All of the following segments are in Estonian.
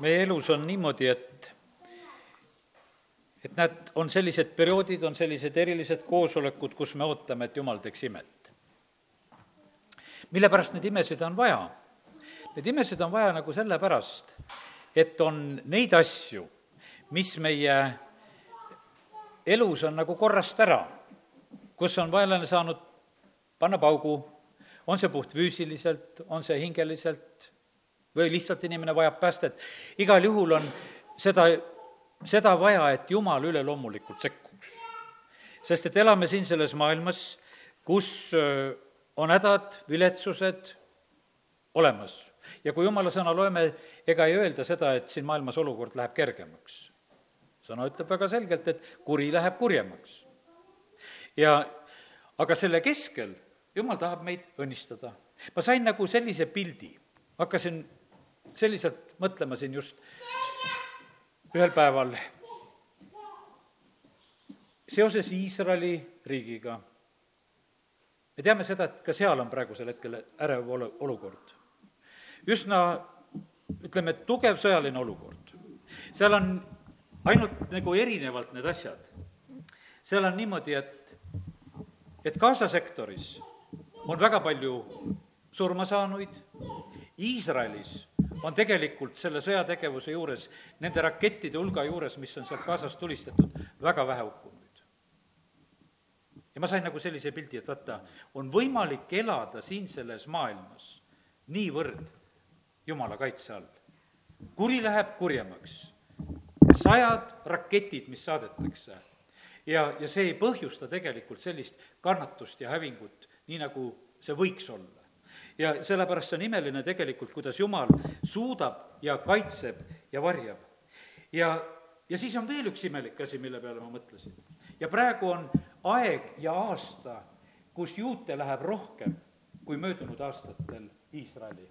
meie elus on niimoodi, et et näed, on sellised perioodid, on sellised erilised koosolekud, kus me ootame, et jumal teeks imet. mille pärast neid imesid on vaja? Neid imesid on vaja nagu sellepärast, et on neid asju, mis meie elus on nagu korrast ära, kus on vaenlane saanud panna paugu, on see puht füüsiliselt, on see hingeliselt või lihtsalt inimene vajab päästet, igal juhul on seda, seda vaja, et Jumal üleloomulikult sekkuks. sest et elame siin selles maailmas, kus on hädad, viletsused olemas. ja kui Jumala sõna loeme, ega ei öelda seda, et siin maailmas olukord läheb kergemaks. sõna ütleb väga selgelt, et kuri läheb kurjemaks. ja aga selle keskel Jumal tahab meid õnnistada. ma sain nagu sellise pildi, hakkasin selliselt mõtlema siin just ühel päeval seoses Iisraeli riigiga. me teame seda, et ka seal on praegusel hetkel ärev olu-, olukord. üsna ütleme, tugev sõjaline olukord. seal on ainult nagu erinevalt need asjad. seal on niimoodi, et, et Gaza sektoris on väga palju surmasaanuid, Iisraelis on tegelikult selle sõjategevuse juures, nende rakettide hulga juures, mis on sealt Gazast tulistatud, väga vähe hukkunuid. ja ma sain nagu sellise pildi, et vaata, on võimalik elada siin selles maailmas niivõrd Jumala kaitse all. kuri läheb kurjemaks, sajad raketid, mis saadetakse, ja, ja see ei põhjusta tegelikult sellist kannatust ja hävingut, nii nagu see võiks olla ja sellepärast see on imeline tegelikult, kuidas Jumal suudab ja kaitseb ja varjab. ja, ja siis on veel üks imelik asi, mille peale ma mõtlesin. ja praegu on aeg ja aasta, kus juute läheb rohkem kui möödunud aastatel Iisraeli.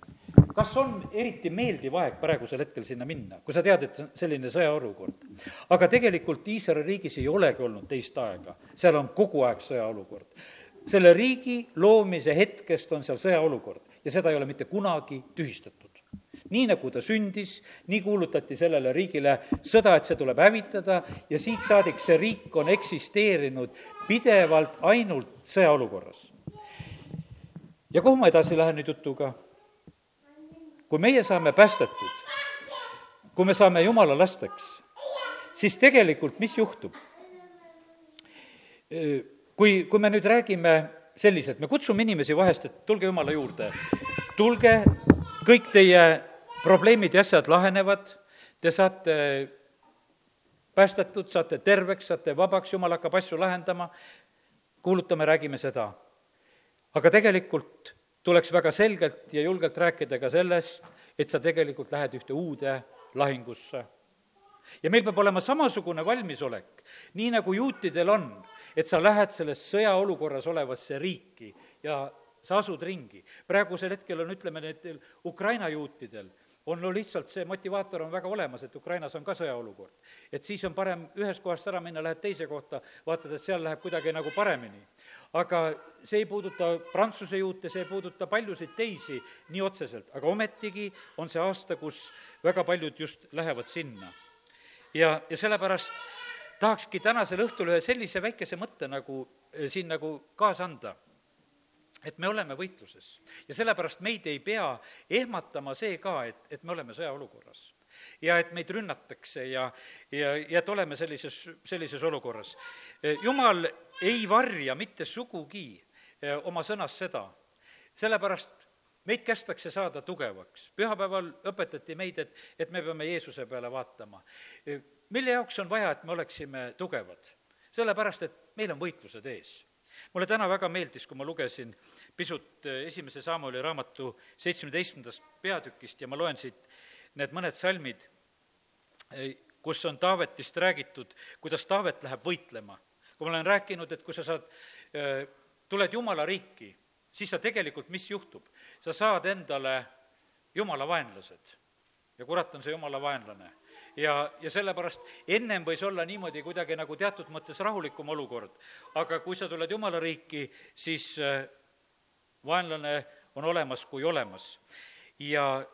kas on eriti meeldiv aeg praegusel hetkel sinna minna, kui sa tead, et selline sõjaolukord? aga tegelikult Iisraeli riigis ei olegi olnud teist aega, seal on kogu aeg sõjaolukord selle riigi loomise hetkest on seal sõjaolukord ja seda ei ole mitte kunagi tühistatud. nii nagu ta sündis, nii kuulutati sellele riigile sõda, et see tuleb hävitada ja siit saadik see riik on eksisteerinud pidevalt ainult sõjaolukorras. ja kuhu ma edasi lähen nüüd jutuga? kui meie saame päästetud, kui me saame jumala lasteks, siis tegelikult mis juhtub? kui, kui me nüüd räägime selliselt, me kutsume inimesi vahest, et tulge Jumala juurde, tulge, kõik teie probleemid ja asjad lahenevad, te saate päästetud, saate terveks, saate vabaks, Jumal hakkab asju lahendama, kuulutame, räägime seda. aga tegelikult tuleks väga selgelt ja julgelt rääkida ka sellest, et sa tegelikult lähed ühte uude lahingusse. ja meil peab olema samasugune valmisolek, nii nagu juutidel on et sa lähed selles sõjaolukorras olevasse riiki ja sa asud ringi. praegusel hetkel on, ütleme, nendel Ukraina juutidel on no lihtsalt see motivaator on väga olemas, et Ukrainas on ka sõjaolukord. et siis on parem ühest kohast ära minna, lähed teise kohta, vaatad, et seal läheb kuidagi nagu paremini. aga see ei puuduta Prantsuse juute, see ei puuduta paljusid teisi nii otseselt, aga ometigi on see aasta, kus väga paljud just lähevad sinna. ja, ja sellepärast tahakski tänasel õhtul ühe sellise väikese mõtte nagu eh, siin nagu kaasa anda et me oleme võitluses ja sellepärast meid ei pea ehmatama see ka, et, et me oleme sõjaolukorras. ja et meid rünnatakse ja, ja, ja et oleme sellises, sellises olukorras. Eh, jumal ei varja mitte sugugi eh, oma sõnas seda, sellepärast meid kästakse saada tugevaks. pühapäeval õpetati meid, et, et me peame Jeesuse peale vaatama mille jaoks on vaja, et me oleksime tugevad? sellepärast, et meil on võitlused ees. mulle täna väga meeldis, kui ma lugesin pisut eh, esimese Samueli raamatu seitsmeteistkümnendast peatükist ja ma loen siit need mõned salmid, eh, kus on Taavetist räägitud, kuidas Taavet läheb võitlema. kui ma olen rääkinud, et kui sa saad, eh, tuled Jumala riiki, siis sa tegelikult, mis juhtub? sa saad endale Jumala vaenlased ja kurat on see Jumala vaenlane ja, ja sellepärast ennem võis olla niimoodi kuidagi nagu teatud mõttes rahulikum olukord. aga kui sa tuled Jumala riiki, siis äh, vaenlane on olemas kui olemas. ja,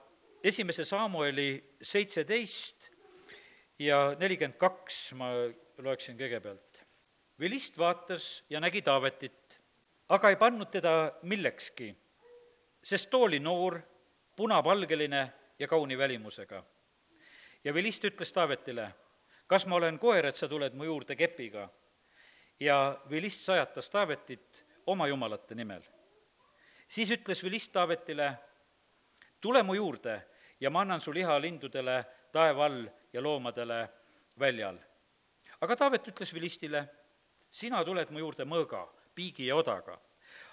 esimese Samueli seitseteist ja nelikümmend kaks ma loeksin kõigepealt. Vilist vaatas ja nägi Taavetit, aga ei pannud teda millekski, sest too oli noor, punapalgeline ja kauni välimusega. ja Vilist ütles Taavetile, kas ma olen koer, et sa tuled mu juurde kepiga? ja Vilist sajatas Taavetit oma jumalate nimel. siis ütles Vilist Taavetile, tule mu juurde ja ma annan su liha lindudele taeva all ja loomadele väljal. aga Taavet ütles Vilistile, sina tuled mu juurde mõõga, piigi ja odaga,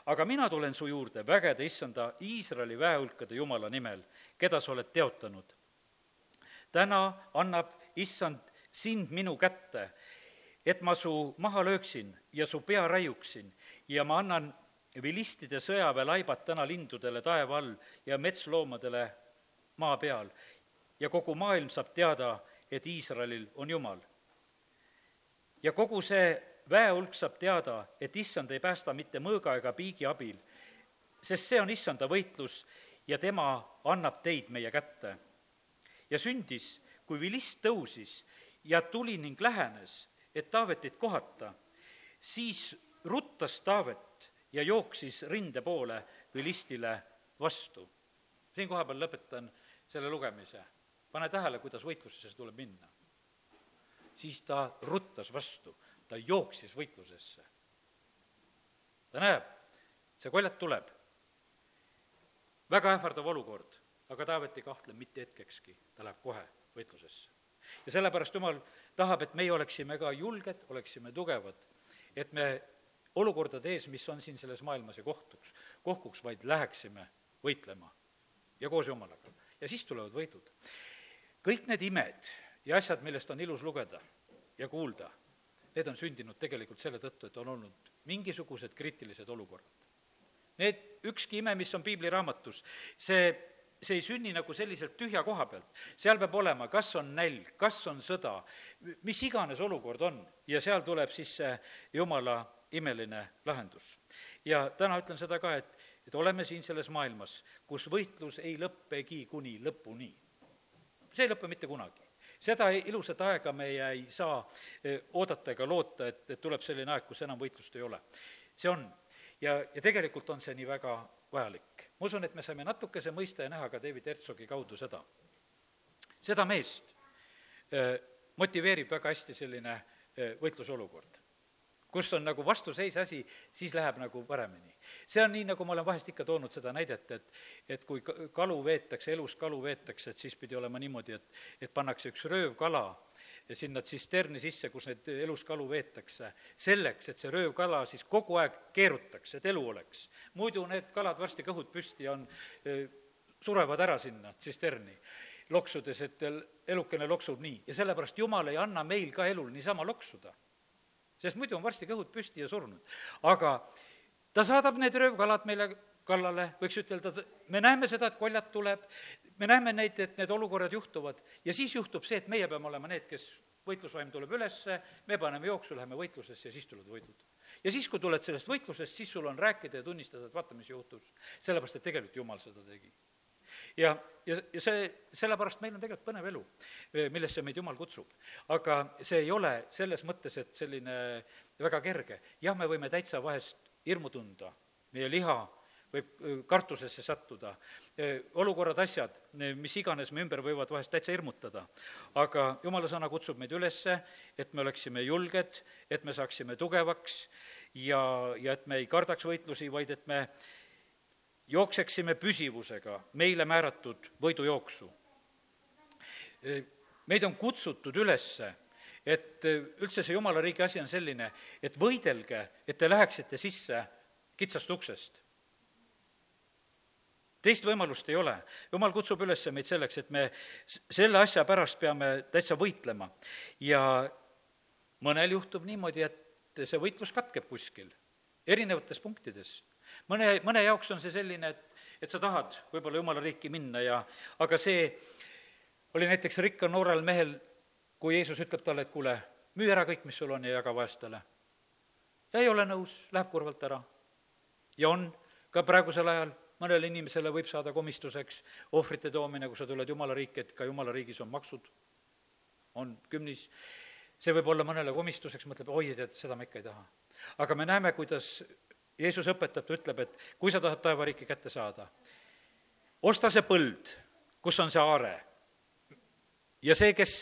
aga mina tulen su juurde vägede issanda Iisraeli väehulkade Jumala nimel, keda sa oled teotanud. täna annab issand sind minu kätte, et ma su maha lööksin ja su pea raiuksin ja ma annan vilistide sõjaväelaibad täna lindudele taeva all ja metsloomadele maa peal ja kogu maailm saab teada, et Iisraelil on Jumal. ja kogu see väehulk saab teada, et issand ei päästa mitte mõõga ega piigi abil, sest see on issanda võitlus ja tema annab teid meie kätte. ja sündis, kui vilist tõusis ja tuli ning lähenes, et Taavetit kohata, siis ruttas Taavet ja jooksis rinde poole vilistile vastu. siin koha peal lõpetan selle lugemise. pane tähele, kuidas võitlusesse tuleb minna. siis ta ruttas vastu, ta jooksis võitlusesse. ta näeb, see koljat tuleb. väga ähvardav olukord, aga Taavet ei kahtle mitte hetkekski, ta läheb kohe võitlusesse. ja sellepärast Jumal tahab, et meie oleksime ka julged, oleksime tugevad, et me olukordade ees, mis on siin selles maailmas ja kohtuks, kohkuks, vaid läheksime võitlema ja koos Jumalaga. ja siis tulevad võidud. kõik need imed ja asjad, millest on ilus lugeda ja kuulda, need on sündinud tegelikult selle tõttu, et on olnud mingisugused kriitilised olukorrad. Need, ükski ime, mis on piibliraamatus, see see ei sünni nagu selliselt tühja koha pealt. seal peab olema, kas on nälg, kas on sõda, mis iganes olukord on ja seal tuleb siis see jumala imeline lahendus. ja täna ütlen seda ka, et, et oleme siin selles maailmas, kus võitlus ei lõppegi kuni lõpuni. see ei lõpe mitte kunagi seda ilusat aega meie ei saa eh, oodata ega loota, et, et tuleb selline aeg, kus enam võitlust ei ole. see on. ja, ja tegelikult on see nii väga vajalik. ma usun, et me saime natukese mõista ja näha ka David Herzogi kaudu seda. seda meest eh, motiveerib väga hästi selline eh, võitlusolukord kus on nagu vastuseis asi, siis läheb nagu paremini. see on nii, nagu ma olen vahest ikka toonud seda näidet, et et kui kalu veetakse, elus kalu veetakse, et siis pidi olema niimoodi, et et pannakse üks röövkala sinna tsisterni sisse, kus neid eluskalu veetakse, selleks, et see röövkala siis kogu aeg keerutaks, et elu oleks. muidu need kalad varsti kõhud püsti on, surevad ära sinna tsisterni loksudes, et elukene loksub nii ja sellepärast Jumal ei anna meil ka elul niisama loksuda sest muidu on varsti kõhud püsti ja surnud. aga ta saadab need röövkalad meile kallale, võiks ütelda, me näeme seda, et koljat tuleb, me näeme neid, et need olukorrad juhtuvad ja siis juhtub see, et meie peame olema need, kes võitlusvaim tuleb ülesse, me paneme jooksu, läheme võitlusesse ja siis tulevad võidud. ja siis, kui tuled sellest võitlusest, siis sul on rääkida ja tunnistada, et vaata, mis juhtus. sellepärast, et tegelikult Jumal seda tegi ja, ja, ja see, sellepärast meil on tegelikult põnev elu, millesse meid Jumal kutsub. aga see ei ole selles mõttes, et selline väga kerge. jah, me võime täitsa vahest hirmu tunda, meie liha võib kartusesse sattuda, olukorrad, asjad, mis iganes me ümber võivad vahest täitsa hirmutada. aga jumala sõna kutsub meid üles, et me oleksime julged, et me saaksime tugevaks ja, ja et me ei kardaks võitlusi, vaid et me jookseksime püsivusega meile määratud võidujooksu. meid on kutsutud üles, et üldse see jumala riigi asi on selline, et võidelge, et te läheksite sisse kitsast uksest. teist võimalust ei ole. jumal kutsub üles meid selleks, et me selle asja pärast peame täitsa võitlema. ja mõnel juhtub niimoodi, et see võitlus katkeb kuskil, erinevates punktides mõne, mõne jaoks on see selline, et, et sa tahad võib-olla jumala riiki minna ja aga see oli näiteks rikkal noorel mehel, kui Jeesus ütleb talle, et kuule, müü ära kõik, mis sul on ja jaga vaestele. ja ei ole nõus, läheb kurvalt ära. ja on ka praegusel ajal mõnele inimesele võib saada komistuseks ohvrite toomine, kui sa tuled Jumala riiki, et ka Jumala riigis on maksud, on kümnis, see võib olla mõnele komistuseks, mõtleb, oi, tead, seda ma ikka ei taha. aga me näeme, kuidas Jeesus õpetab, ta ütleb, et kui sa tahad taevariiki kätte saada, osta see põld, kus on see aare. ja see, kes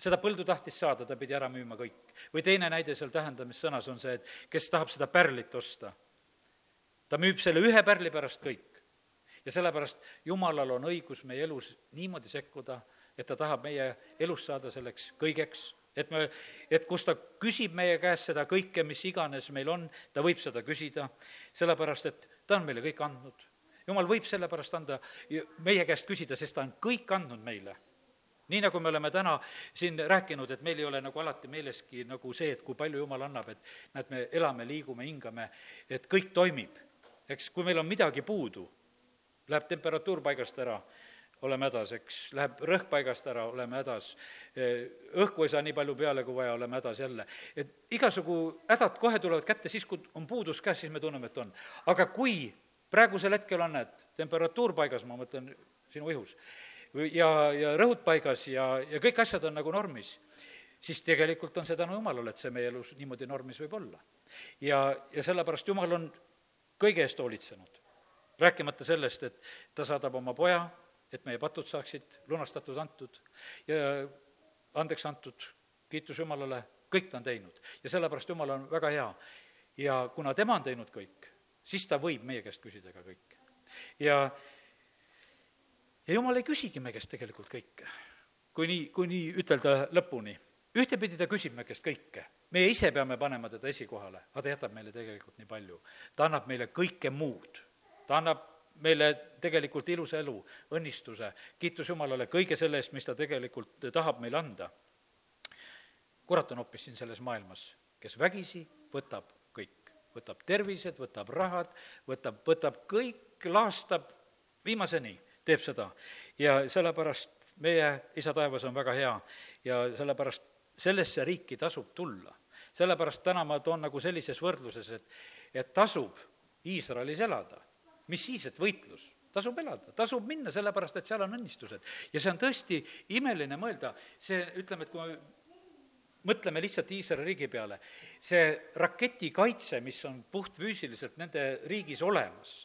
seda põldu tahtis saada, ta pidi ära müüma kõik. või teine näide seal tähendamissõnas on see, et kes tahab seda pärlit osta, ta müüb selle ühe pärli pärast kõik. ja sellepärast Jumalal on õigus meie elus niimoodi sekkuda, et ta tahab meie elus saada selleks kõigeks, et me, et kus ta küsib meie käest seda kõike, mis iganes meil on, ta võib seda küsida, sellepärast et ta on meile kõik andnud. jumal võib sellepärast anda, meie käest küsida, sest ta on kõik andnud meile nii nagu me oleme täna siin rääkinud, et meil ei ole nagu alati meeleski nagu see, et kui palju Jumal annab, et näed, me elame, liigume, hingame, et kõik toimib. eks kui meil on midagi puudu, läheb temperatuur paigast ära, oleme hädas, eks, läheb rõhk paigast ära, oleme hädas, õhku ei saa nii palju peale, kui vaja, oleme hädas jälle. et igasugu hädad kohe tulevad kätte siis, kui on puudus käes, siis me tunneme, et on. aga kui praegusel hetkel on, et temperatuur paigas, ma mõtlen sinu ihus, ja, ja rõhud paigas ja, ja kõik asjad on nagu normis, siis tegelikult on see tänu Jumalale, et see meie elus niimoodi normis võib olla. ja, ja sellepärast Jumal on kõige eest hoolitsenud. rääkimata sellest, et ta saadab oma poja, et meie patud saaksid lunastatud, antud ja andeks antud, kiitus Jumalale, kõik ta on teinud. ja sellepärast Jumal on väga hea. ja kuna tema on teinud kõik, siis ta võib meie käest küsida ka kõike. ja ja jumal ei küsigi me käest tegelikult kõike, kui nii, kui nii ütelda lõpuni. ühtepidi ta küsib me käest kõike, meie ise peame panema teda esikohale, aga ta jätab meile tegelikult nii palju. ta annab meile kõike muud, ta annab meile tegelikult ilusa elu, õnnistuse, kiitus Jumalale kõige selle eest, mis ta tegelikult tahab meile anda. kurat on hoopis siin selles maailmas, kes vägisi võtab kõik, võtab tervised, võtab rahad, võtab, võtab kõik, laastab viimaseni teeb seda. ja sellepärast meie isa taevas on väga hea ja sellepärast sellesse riiki tasub tulla. sellepärast täna ma toon nagu sellises võrdluses, et, et tasub Iisraelis elada. Mis siis, et võitlus, tasub elada, tasub minna, sellepärast et seal on õnnistused. ja see on tõesti imeline mõelda, see, ütleme, et kui me mõtleme lihtsalt Iisraeli riigi peale, see raketikaitse, mis on puhtfüüsiliselt nende riigis olemas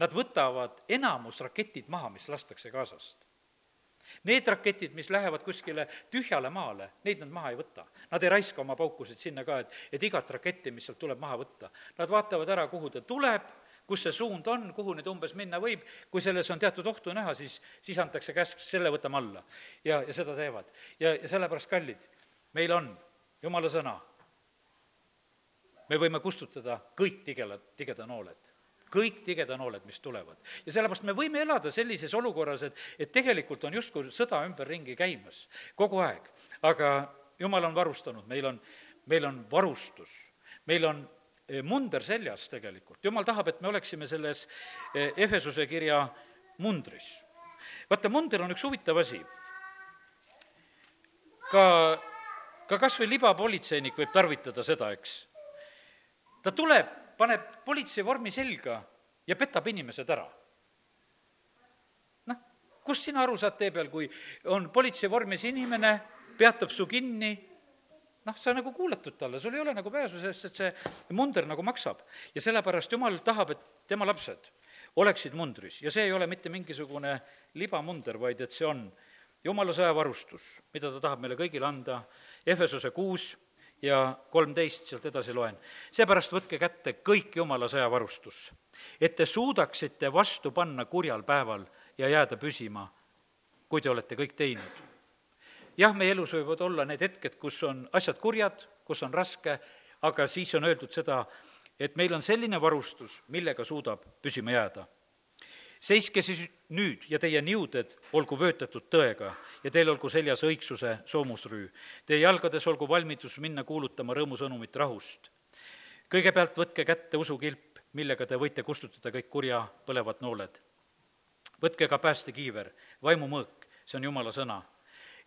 Nad võtavad enamus raketid maha, mis lastakse Gazast. Need raketid, mis lähevad kuskile tühjale maale, neid nad maha ei võta. Nad ei raiska oma paukusid sinna ka, et, et igat raketti, mis sealt tuleb, maha võtta. Nad vaatavad ära, kuhu ta tuleb, kus see suund on, kuhu nüüd umbes minna võib, kui selles on teatud ohtu näha, siis, siis antakse käsk, selle võtame alla. ja, ja seda teevad. ja, ja sellepärast, kallid, meil on jumala sõna. me võime kustutada kõik tigela, tigedanooled kõik tigedanooled, mis tulevad. ja sellepärast me võime elada sellises olukorras, et, et tegelikult on justkui sõda ümberringi käimas kogu aeg, aga jumal on varustanud, meil on, meil on varustus, meil on munder seljas tegelikult, jumal tahab, et me oleksime selles eh, Efesuse kirja mundris. vaata, munder on üks huvitav asi. ka, ka kas või libapolitseinik võib tarvitada seda, eks. ta tuleb paneb politseivormi selga ja petab inimesed ära. noh, kust sina aru saad tee peal, kui on politseivormis inimene, peatab su kinni, noh, sa nagu kuulatud talle, sul ei ole nagu pääsu, sest et see munder nagu maksab. ja sellepärast Jumal tahab, et tema lapsed oleksid mundris ja see ei ole mitte mingisugune libamunder, vaid et see on Jumala sõjavarustus, mida ta tahab meile kõigile anda, Efesuse kuus ja kolmteist sealt edasi loen. seepärast võtke kätte kõik Jumala sõjavarustus, et te suudaksite vastu panna kurjal päeval ja jääda püsima, kui te olete kõik teinud. Jah, meie elus võivad olla need hetked, kus on asjad kurjad, kus on raske, aga siis on öeldud seda, et meil on selline varustus, millega suudab püsima jääda seiske siis nüüd ja teie niuded olgu vöötatud tõega ja teil olgu seljas õigsuse soomusrüü. Teie jalgades olgu valmidus minna kuulutama rõõmusõnumit rahust. kõigepealt võtke kätte usukilp, millega te võite kustutada kõik kurja põlevad nooled. võtke ka päästekiiver, vaimumõõk, see on Jumala sõna.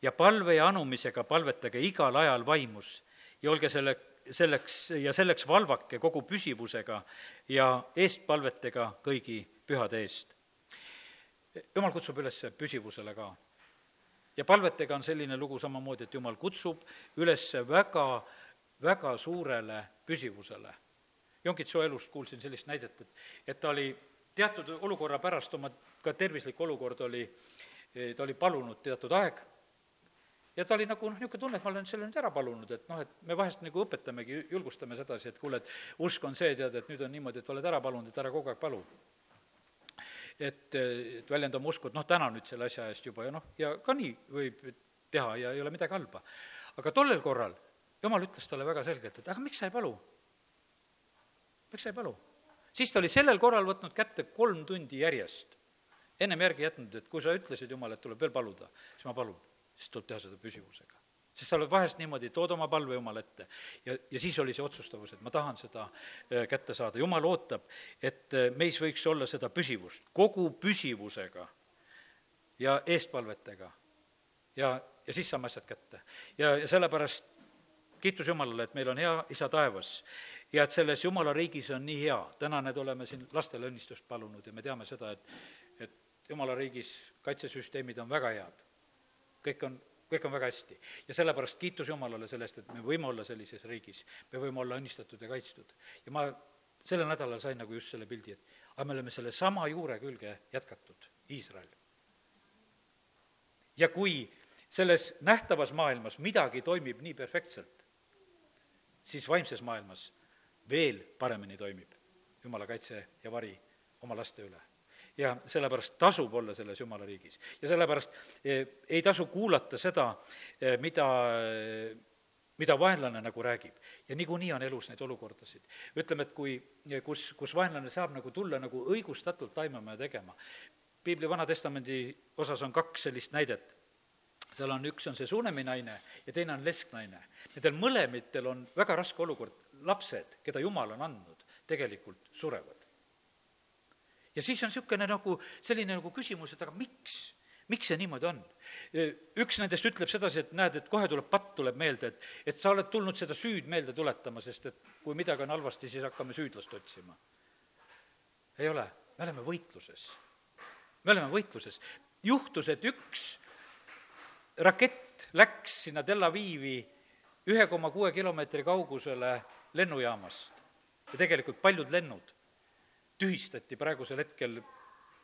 Ja palve ja anumisega palvetage igal ajal vaimus ja olge selle, selleks ja selleks valvake kogu püsivusega ja eestpalvetega kõigi pühade eest. jumal kutsub üles püsivusele ka. ja palvetega on selline lugu samamoodi, et jumal kutsub üles väga, väga suurele püsivusele. Jonkitso elust kuulsin sellist näidet, et, et ta oli teatud olukorra pärast oma ka tervislik olukord oli, ta oli palunud teatud aeg ja ta oli nagu noh, niisugune tunne, et ma olen selle nüüd ära palunud, et noh, et me vahest nagu õpetamegi, julgustame sedasi, et kuule, et usk on see, tead, et nüüd on niimoodi, et oled ära palunud, et ära kogu aeg palu. et, et väljenda oma usku, et noh, täna nüüd selle asja eest juba ja noh, ja ka nii võib teha ja ei ole midagi halba. aga tollel korral jumal ütles talle väga selgelt, et aga miks sa ei palu? miks sa ei palu? siis ta oli sellel korral võtnud kätte kolm tundi järjest, ennem järgi jätnud, et kui sa ütlesid, Jumal, et tuleb veel paluda, siis ma palun siis tuleb teha seda püsivusega. sest sa oled vahest niimoodi, tood oma palve Jumala ette ja, ja siis oli see otsustavus, et ma tahan seda äh, kätte saada. Jumal ootab, et äh, meis võiks olla seda püsivust, kogu püsivusega ja eestpalvetega. ja, ja siis saame asjad kätte. ja, ja sellepärast kiitus Jumalale, et meil on hea isa taevas ja et selles Jumala riigis on nii hea. täna need oleme siin lastele õnnistust palunud ja me teame seda, et, et Jumala riigis kaitsesüsteemid on väga head kõik on, kõik on väga hästi. ja sellepärast kiitus Jumalale selle eest, et me võime olla sellises riigis, me võime olla õnnistatud ja kaitstud. ja ma sellel nädalal sain nagu just selle pildi, et aga me oleme selle sama juure külge jätkatud, Iisrael. ja kui selles nähtavas maailmas midagi toimib nii perfektselt, siis vaimses maailmas veel paremini toimib Jumala kaitse ja vari oma laste üle ja sellepärast tasub olla selles Jumala riigis. ja sellepärast eh, ei tasu kuulata seda, eh, mida mida vaenlane nagu räägib. ja niikuinii on elus neid olukordasid. ütleme, et kui, kus, kus vaenlane saab nagu tulla nagu õigustatult taimama ja tegema. piibli Vana-testamendi osas on kaks sellist näidet. seal on, üks on see Sunemi naine ja teine on lesknaine. Nendel mõlemitel on väga raske olukord, lapsed, keda Jumal on andnud, tegelikult surevad ja siis on niisugune nagu, selline nagu küsimus, et aga miks? miks see niimoodi on? üks nendest ütleb sedasi, et näed, et kohe tuleb patt, tuleb meelde, et, et sa oled tulnud seda süüd meelde tuletama, sest et kui midagi on halvasti, siis hakkame süüdlast otsima. ei ole, me oleme võitluses. me oleme võitluses. juhtus, et üks rakett läks sinna Tel Avivi ühe koma kuue kilomeetri kaugusele lennujaamast ja tegelikult paljud lennud tühistati praegusel hetkel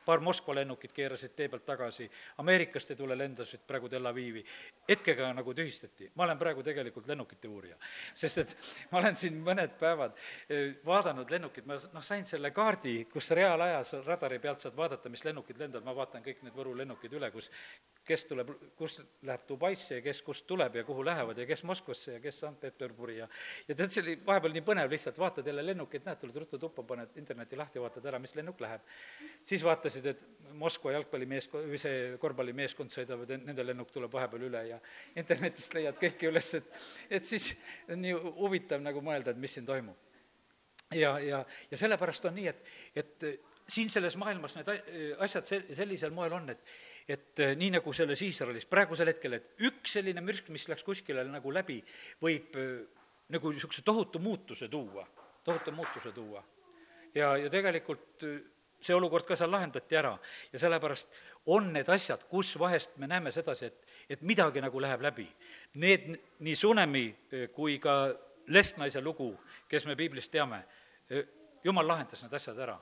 paar Moskva lennukit keerasid tee pealt tagasi, Ameerikast ei tule, lendasid praegu Tel Avivi. hetkega nagu tühistati. ma olen praegu tegelikult lennukite uurija, sest et ma olen siin mõned päevad eh, vaadanud lennukit, ma noh, sain selle kaardi, kus reaalajas radari pealt saad vaadata, mis lennukid lendavad, ma vaatan kõik need Võru lennukid üle, kus kes tuleb, kus läheb Dubaisse ja kes kust tuleb ja kuhu lähevad ja kes Moskvasse ja kes Sankt-Peterburi ja ja tead, see oli vahepeal nii põnev lihtsalt, vaatad jälle lennukit, näed, tuled ruttu tuppa, paned interneti lahti, vaatad ära, mis lennuk läheb. siis vaatasid, et Moskva jalgpallimeesko-, või see korvpallimeeskond sõidab ja nende lennuk tuleb vahepeal üle ja internetist leiad kõike üles, et et siis on nii huvitav nagu mõelda, et mis siin toimub. ja, ja, ja sellepärast on nii, et, et siin selles maailmas need asjad sel-, sellisel moel on, et et eh, nii nagu selles Iisraelis praegusel hetkel, et üks selline mürk, mis läks kuskile nagu läbi, võib eh, nagu niisuguse tohutu muutuse tuua, tohutu muutuse tuua. ja, ja tegelikult eh, see olukord ka seal lahendati ära ja sellepärast on need asjad, kus vahest me näeme sedasi, et, et midagi nagu läheb läbi. Need, nii Sunemi kui ka Lestnaise lugu, kes me piiblist teame, jumal lahendas need asjad ära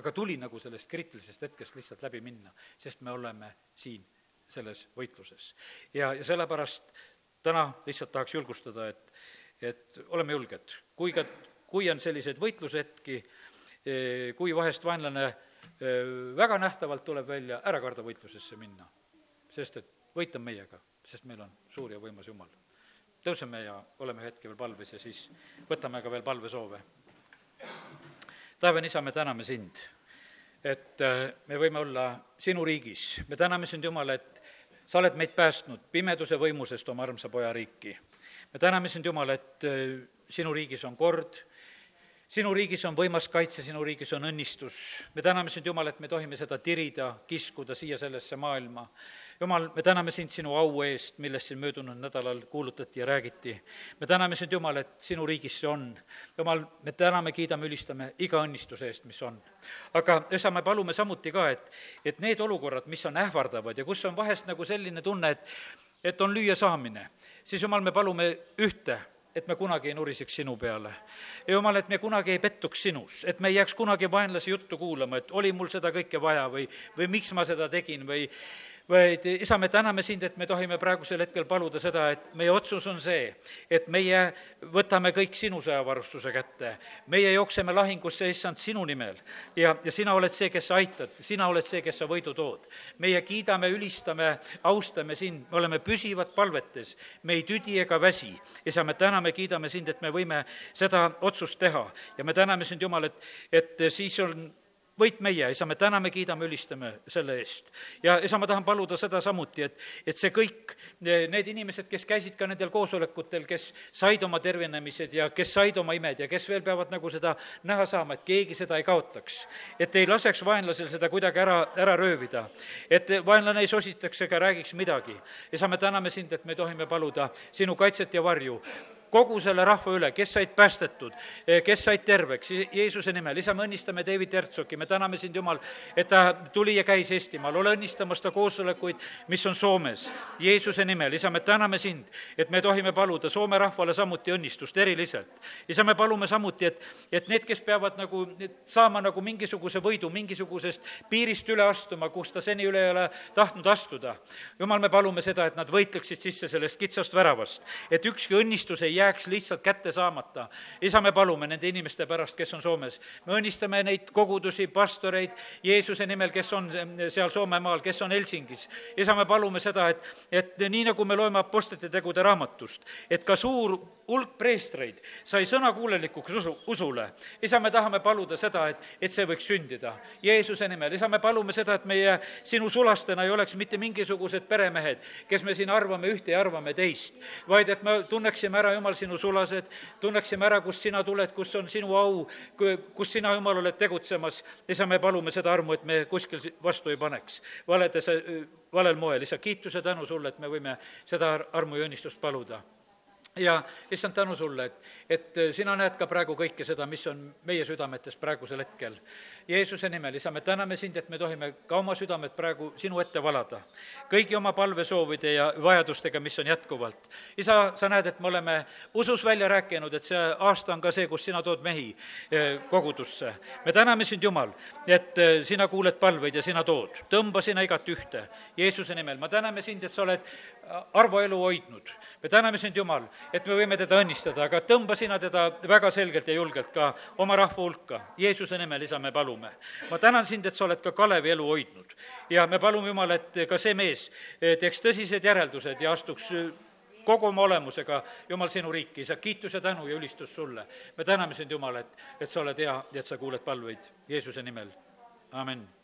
aga tuli nagu sellest kriitilisest hetkest lihtsalt läbi minna, sest me oleme siin selles võitluses. ja, ja sellepärast täna lihtsalt tahaks julgustada, et, et oleme julged. kui ka, kui on selliseid võitlushetki, eh, kui vahest vaenlane eh, väga nähtavalt tuleb välja, ära karda võitlusesse minna. sest et võit on meiega, sest meil on suur ja võimas Jumal. tõuseme ja oleme hetke veel palves ja siis võtame ka veel palvesoove taevane isa, me täname sind, et äh, me võime olla sinu riigis. me täname sind, Jumal, et sa oled meid päästnud pimeduse võimusest oma armsa poja riiki. me täname sind, Jumal, et sinu riigis on kord, sinu riigis on võimas kaitse, sinu riigis on õnnistus. me täname sind, Jumal, et me tohime seda tirida, kiskuda siia sellesse maailma jumal, me täname sind sinu au eest, millest siin möödunud nädalal kuulutati ja räägiti. me täname sind, Jumal, et sinu riigis see on. Jumal, me täname, kiidame, ülistame iga õnnistuse eest, mis on. aga isa, me palume samuti ka, et, et need olukorrad, mis on ähvardavad ja kus on vahest nagu selline tunne, et et on lüüasaamine, siis Jumal, me palume ühte et me kunagi ei nuriseks sinu peale. jumal, et me kunagi ei pettuks sinus, et me ei jääks kunagi vaenlase juttu kuulama, et oli mul seda kõike vaja või, või miks ma seda tegin või vaid isa, me täname sind, et me tohime praegusel hetkel paluda seda, et meie otsus on see, et meie võtame kõik sinu sõjavarustuse kätte. meie jookseme lahingusse, issand, sinu nimel. ja, ja sina oled see, kes sa aitad, sina oled see, kes sa võidu tood. meie kiidame, ülistame, austame sind, me oleme püsivad palvetes, me ei tüdi ega väsi. isa, me täname, kiidame sind, et me võime seda otsust teha ja me täname sind, Jumal, et, et siis on võit meie, isa, me täname, kiidame, ülistame selle eest. ja isa, ma tahan paluda seda samuti, et, et see kõik, need inimesed, kes käisid ka nendel koosolekutel, kes said oma tervenemised ja kes said oma imed ja kes veel peavad nagu seda näha saama, et keegi seda ei kaotaks. et ei laseks vaenlasel seda kuidagi ära, ära röövida. et vaenlane ei sositaks ega räägiks midagi. isa, me täname sind, et me tohime paluda sinu kaitset ja varju kogu selle rahva üle, kes said päästetud, eh, kes said terveks Jeesuse nimel. isa, me õnnistame David Hertsogi, me täname sind, Jumal, et ta tuli ja käis Eestimaal, ole õnnistamas ta koosolekuid, mis on Soomes. Jeesuse nimel, isa, me täname sind, et me tohime paluda Soome rahvale samuti õnnistust eriliselt. isa, me palume samuti, et, et need, kes peavad nagu saama nagu mingisuguse võidu, mingisugusest piirist üle astuma, kus ta seni üle ei ole tahtnud astuda. jumal, me palume seda, et nad võitleksid sisse sellest kitsast väravast, et ükski õnnistus ei jääks lihtsalt kätte saamata. isa, me palume nende inimeste pärast, kes on Soomes. me õnnistame neid kogudusi, pastoreid Jeesuse nimel, kes on seal Soomemaal, kes on Helsingis. isa, me palume seda, et, et nii, nagu me loeme Apostlite tegude raamatust, et ka suur hulk preestreid sai sõnakuulelikuks usu, usule. isa, me tahame paluda seda, et, et see võiks sündida Jeesuse nimel. isa, me palume seda, et meie sinu sulastena ei oleks mitte mingisugused peremehed, kes me siin arvame ühte ja arvame teist, vaid et me tunneksime ära, Jumal, sinu sulased, tunneksime ära, kust sina tuled, kus on sinu au, kus sina, Jumal, oled tegutsemas. isa, me palume seda armu, et me kuskil vastu ei paneks valedes, valel moel. isa, kiituse tänu sulle, et me võime seda armu ja õnnistust paluda ja issand, tänu sulle, et, et sina näed ka praegu kõike seda, mis on meie südametes praegusel hetkel. Jeesuse nimel, isa, me täname sind, et me tohime ka oma südamed praegu sinu ette valada. kõigi oma palvesoovide ja vajadustega, mis on jätkuvalt. isa, sa näed, et me oleme usus välja rääkinud, et see aasta on ka see, kus sina tood mehi eh, kogudusse. me täname sind, Jumal, et eh, sina kuuled palveid ja sina tood. tõmba sina igat ühte. Jeesuse nimel, ma täname sind, et sa oled Arvo elu hoidnud. me täname sind, Jumal, et me võime teda õnnistada, aga tõmba sina teda väga selgelt ja julgelt ka oma rahva hulka. Jeesuse nimel, isa, me palume. ma tänan sind, et sa oled ka Kalevi elu hoidnud. ja me palume, Jumal, et ka see mees eh, teeks tõsised järeldused ja astuks eh, kogu oma olemusega, Jumal, sinu riiki, isa, kiitus ja tänu ja ülistus sulle. me täname sind, Jumal, et, et sa oled hea ja et sa kuuled palveid Jeesuse nimel, amin